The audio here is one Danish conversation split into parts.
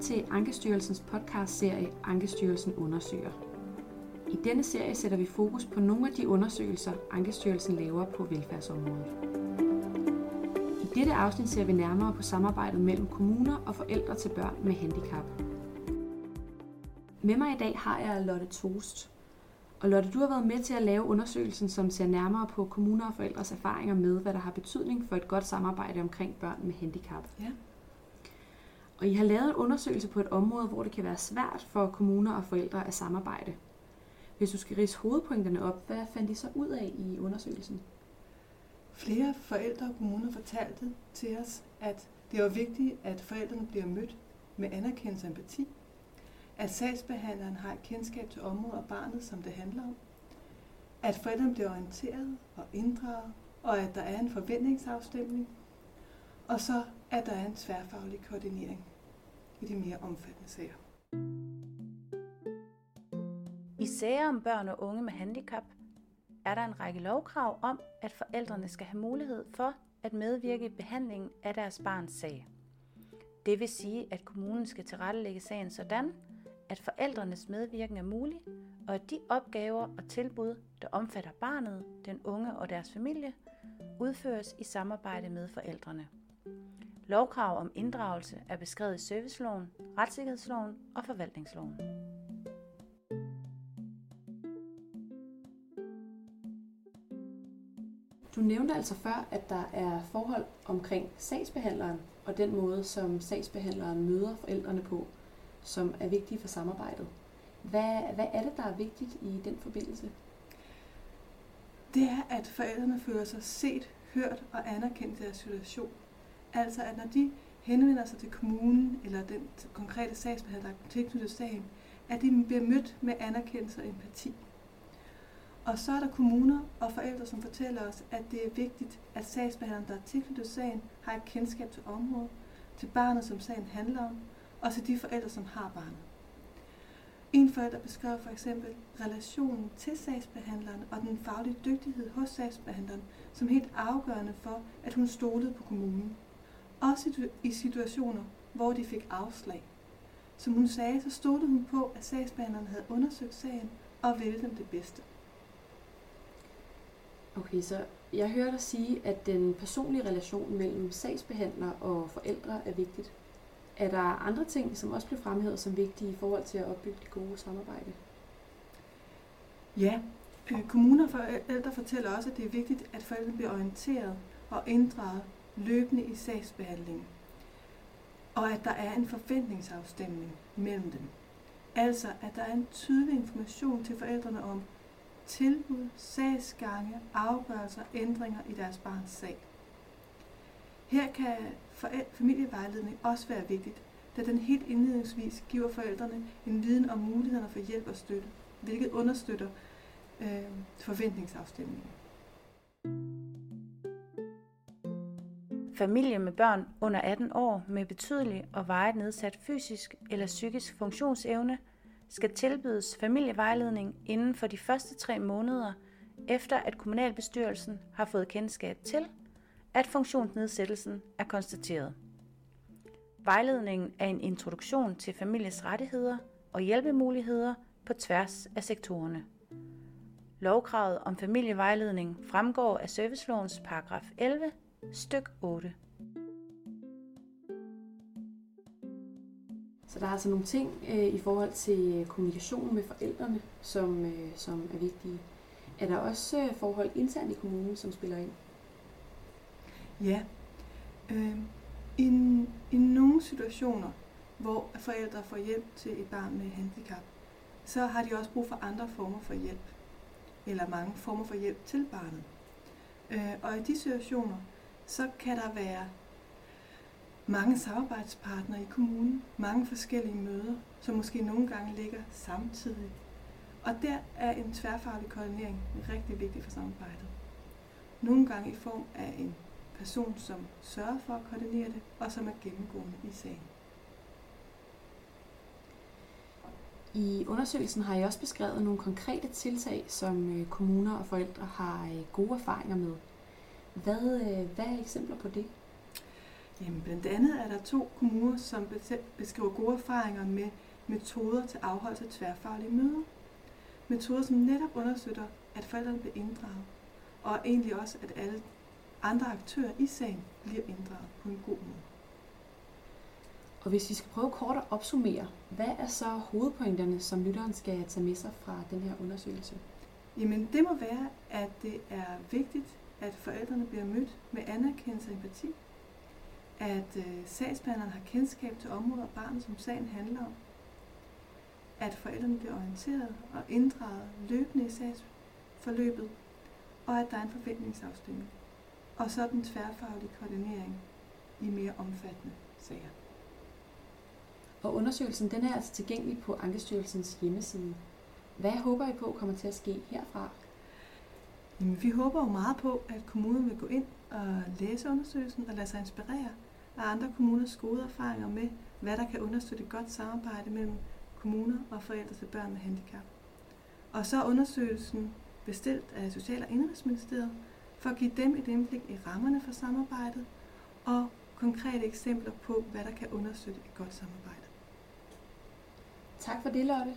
til Ankestyrelsens podcastserie Ankestyrelsen undersøger. I denne serie sætter vi fokus på nogle af de undersøgelser, Ankestyrelsen laver på velfærdsområdet. I dette afsnit ser vi nærmere på samarbejdet mellem kommuner og forældre til børn med handicap. Med mig i dag har jeg Lotte Toast. Og Lotte, du har været med til at lave undersøgelsen, som ser nærmere på kommuner og forældres erfaringer med, hvad der har betydning for et godt samarbejde omkring børn med handicap. Ja. Og I har lavet en undersøgelse på et område, hvor det kan være svært for kommuner og forældre at samarbejde. Hvis du skal rise hovedpunkterne op, hvad fandt I så ud af i undersøgelsen? Flere forældre og kommuner fortalte til os, at det var vigtigt, at forældrene bliver mødt med anerkendelse og empati, at sagsbehandleren har et kendskab til området og barnet, som det handler om, at forældrene bliver orienteret og inddraget, og at der er en forventningsafstemning, og så at der er en tværfaglig koordinering i de mere omfattende sager. I sager om børn og unge med handicap er der en række lovkrav om, at forældrene skal have mulighed for at medvirke i behandlingen af deres barns sag. Det vil sige, at kommunen skal tilrettelægge sagen sådan, at forældrenes medvirken er mulig, og at de opgaver og tilbud, der omfatter barnet, den unge og deres familie, udføres i samarbejde med forældrene. Lovkrav om inddragelse er beskrevet i serviceloven, retssikkerhedsloven og forvaltningsloven. Du nævnte altså før, at der er forhold omkring sagsbehandleren og den måde, som sagsbehandleren møder forældrene på, som er vigtige for samarbejdet. Hvad, hvad er det, der er vigtigt i den forbindelse? Det er, at forældrene føler sig set, hørt og anerkendt i deres situation. Altså, at når de henvender sig til kommunen eller den konkrete sagsbehandler tilknyttet sagen, at de bliver mødt med anerkendelse og empati. Og så er der kommuner og forældre, som fortæller os, at det er vigtigt, at sagsbehandleren, der er tilknyttet sagen, har et kendskab til området, til barnet, som sagen handler om, og til de forældre, som har barnet. En forælder beskrev for eksempel relationen til sagsbehandleren og den faglige dygtighed hos sagsbehandleren som helt afgørende for, at hun stolede på kommunen. Også i situationer, hvor de fik afslag. Som hun sagde, så stolede hun på, at sagsbehandleren havde undersøgt sagen og ville dem det bedste. Okay, så jeg hører dig sige, at den personlige relation mellem sagsbehandler og forældre er vigtigt. Er der andre ting, som også bliver fremhævet som vigtige i forhold til at opbygge det gode samarbejde? Ja, øh, kommuner og forældre fortæller også, at det er vigtigt, at forældrene bliver orienteret og inddraget løbende i sagsbehandlingen. Og at der er en forventningsafstemning mellem dem. Altså, at der er en tydelig information til forældrene om tilbud, sagsgange, afgørelser, ændringer i deres barns sag. Her kan familievejledning også være vigtigt, da den helt indledningsvis giver forældrene en viden om mulighederne for hjælp og støtte, hvilket understøtter øh, forventningsafstemningen. Familie med børn under 18 år med betydelig og vejet nedsat fysisk eller psykisk funktionsevne skal tilbydes familievejledning inden for de første tre måneder, efter at kommunalbestyrelsen har fået kendskab til, at funktionsnedsættelsen er konstateret. Vejledningen er en introduktion til families rettigheder og hjælpemuligheder på tværs af sektorerne. Lovkravet om familievejledning fremgår af servicelovens paragraf 11, styk 8. Så der er altså nogle ting øh, i forhold til kommunikation med forældrene, som, øh, som er vigtige. Er der også øh, forhold internt i kommunen, som spiller ind? Ja. Øh, i, I nogle situationer, hvor forældre får hjælp til et barn med handicap, så har de også brug for andre former for hjælp, eller mange former for hjælp til barnet. Øh, og i de situationer, så kan der være mange samarbejdspartnere i kommunen, mange forskellige møder, som måske nogle gange ligger samtidig. Og der er en tværfaglig koordinering rigtig vigtig for samarbejdet. Nogle gange i form af en person, som sørger for at koordinere det, og som er gennemgående i sagen. I undersøgelsen har jeg også beskrevet nogle konkrete tiltag, som øh, kommuner og forældre har øh, gode erfaringer med. Hvad, øh, hvad er eksempler på det? Jamen, blandt andet er der to kommuner, som beskriver gode erfaringer med metoder til afholdelse af tværfaglige møder. Metoder, som netop understøtter, at forældrene bliver inddraget, og egentlig også, at alle andre aktører i sagen bliver inddraget på en god måde. Og hvis vi skal prøve kort at opsummere, hvad er så hovedpointerne, som lytteren skal tage med sig fra den her undersøgelse? Jamen det må være, at det er vigtigt, at forældrene bliver mødt med anerkendelse og empati, at øh, sagsbehandleren har kendskab til områder og barnet, som sagen handler om, at forældrene bliver orienteret og inddraget løbende i sagsforløbet, og at der er en forventningsafstemning, og så den tværfaglige koordinering i mere omfattende sager. Og undersøgelsen den er altså tilgængelig på Ankestyrelsens hjemmeside. Hvad håber I på kommer til at ske herfra? Jamen, vi håber jo meget på, at kommunen vil gå ind og læse undersøgelsen og lade sig inspirere af andre kommuners gode erfaringer med, hvad der kan understøtte godt samarbejde mellem kommuner og forældre til børn med handicap. Og så er undersøgelsen bestilt af Social- og Indrigsministeriet for at give dem et indblik i rammerne for samarbejdet og konkrete eksempler på, hvad der kan understøtte et godt samarbejde. Tak for det, Lotte.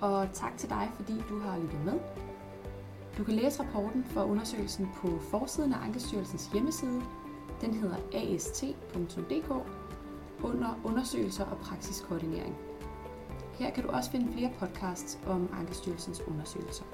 Og tak til dig, fordi du har lyttet med. Du kan læse rapporten for undersøgelsen på forsiden af Ankestyrelsens hjemmeside. Den hedder ast.dk under undersøgelser og praksiskoordinering. Her kan du også finde flere podcasts om Ankestyrelsens undersøgelser.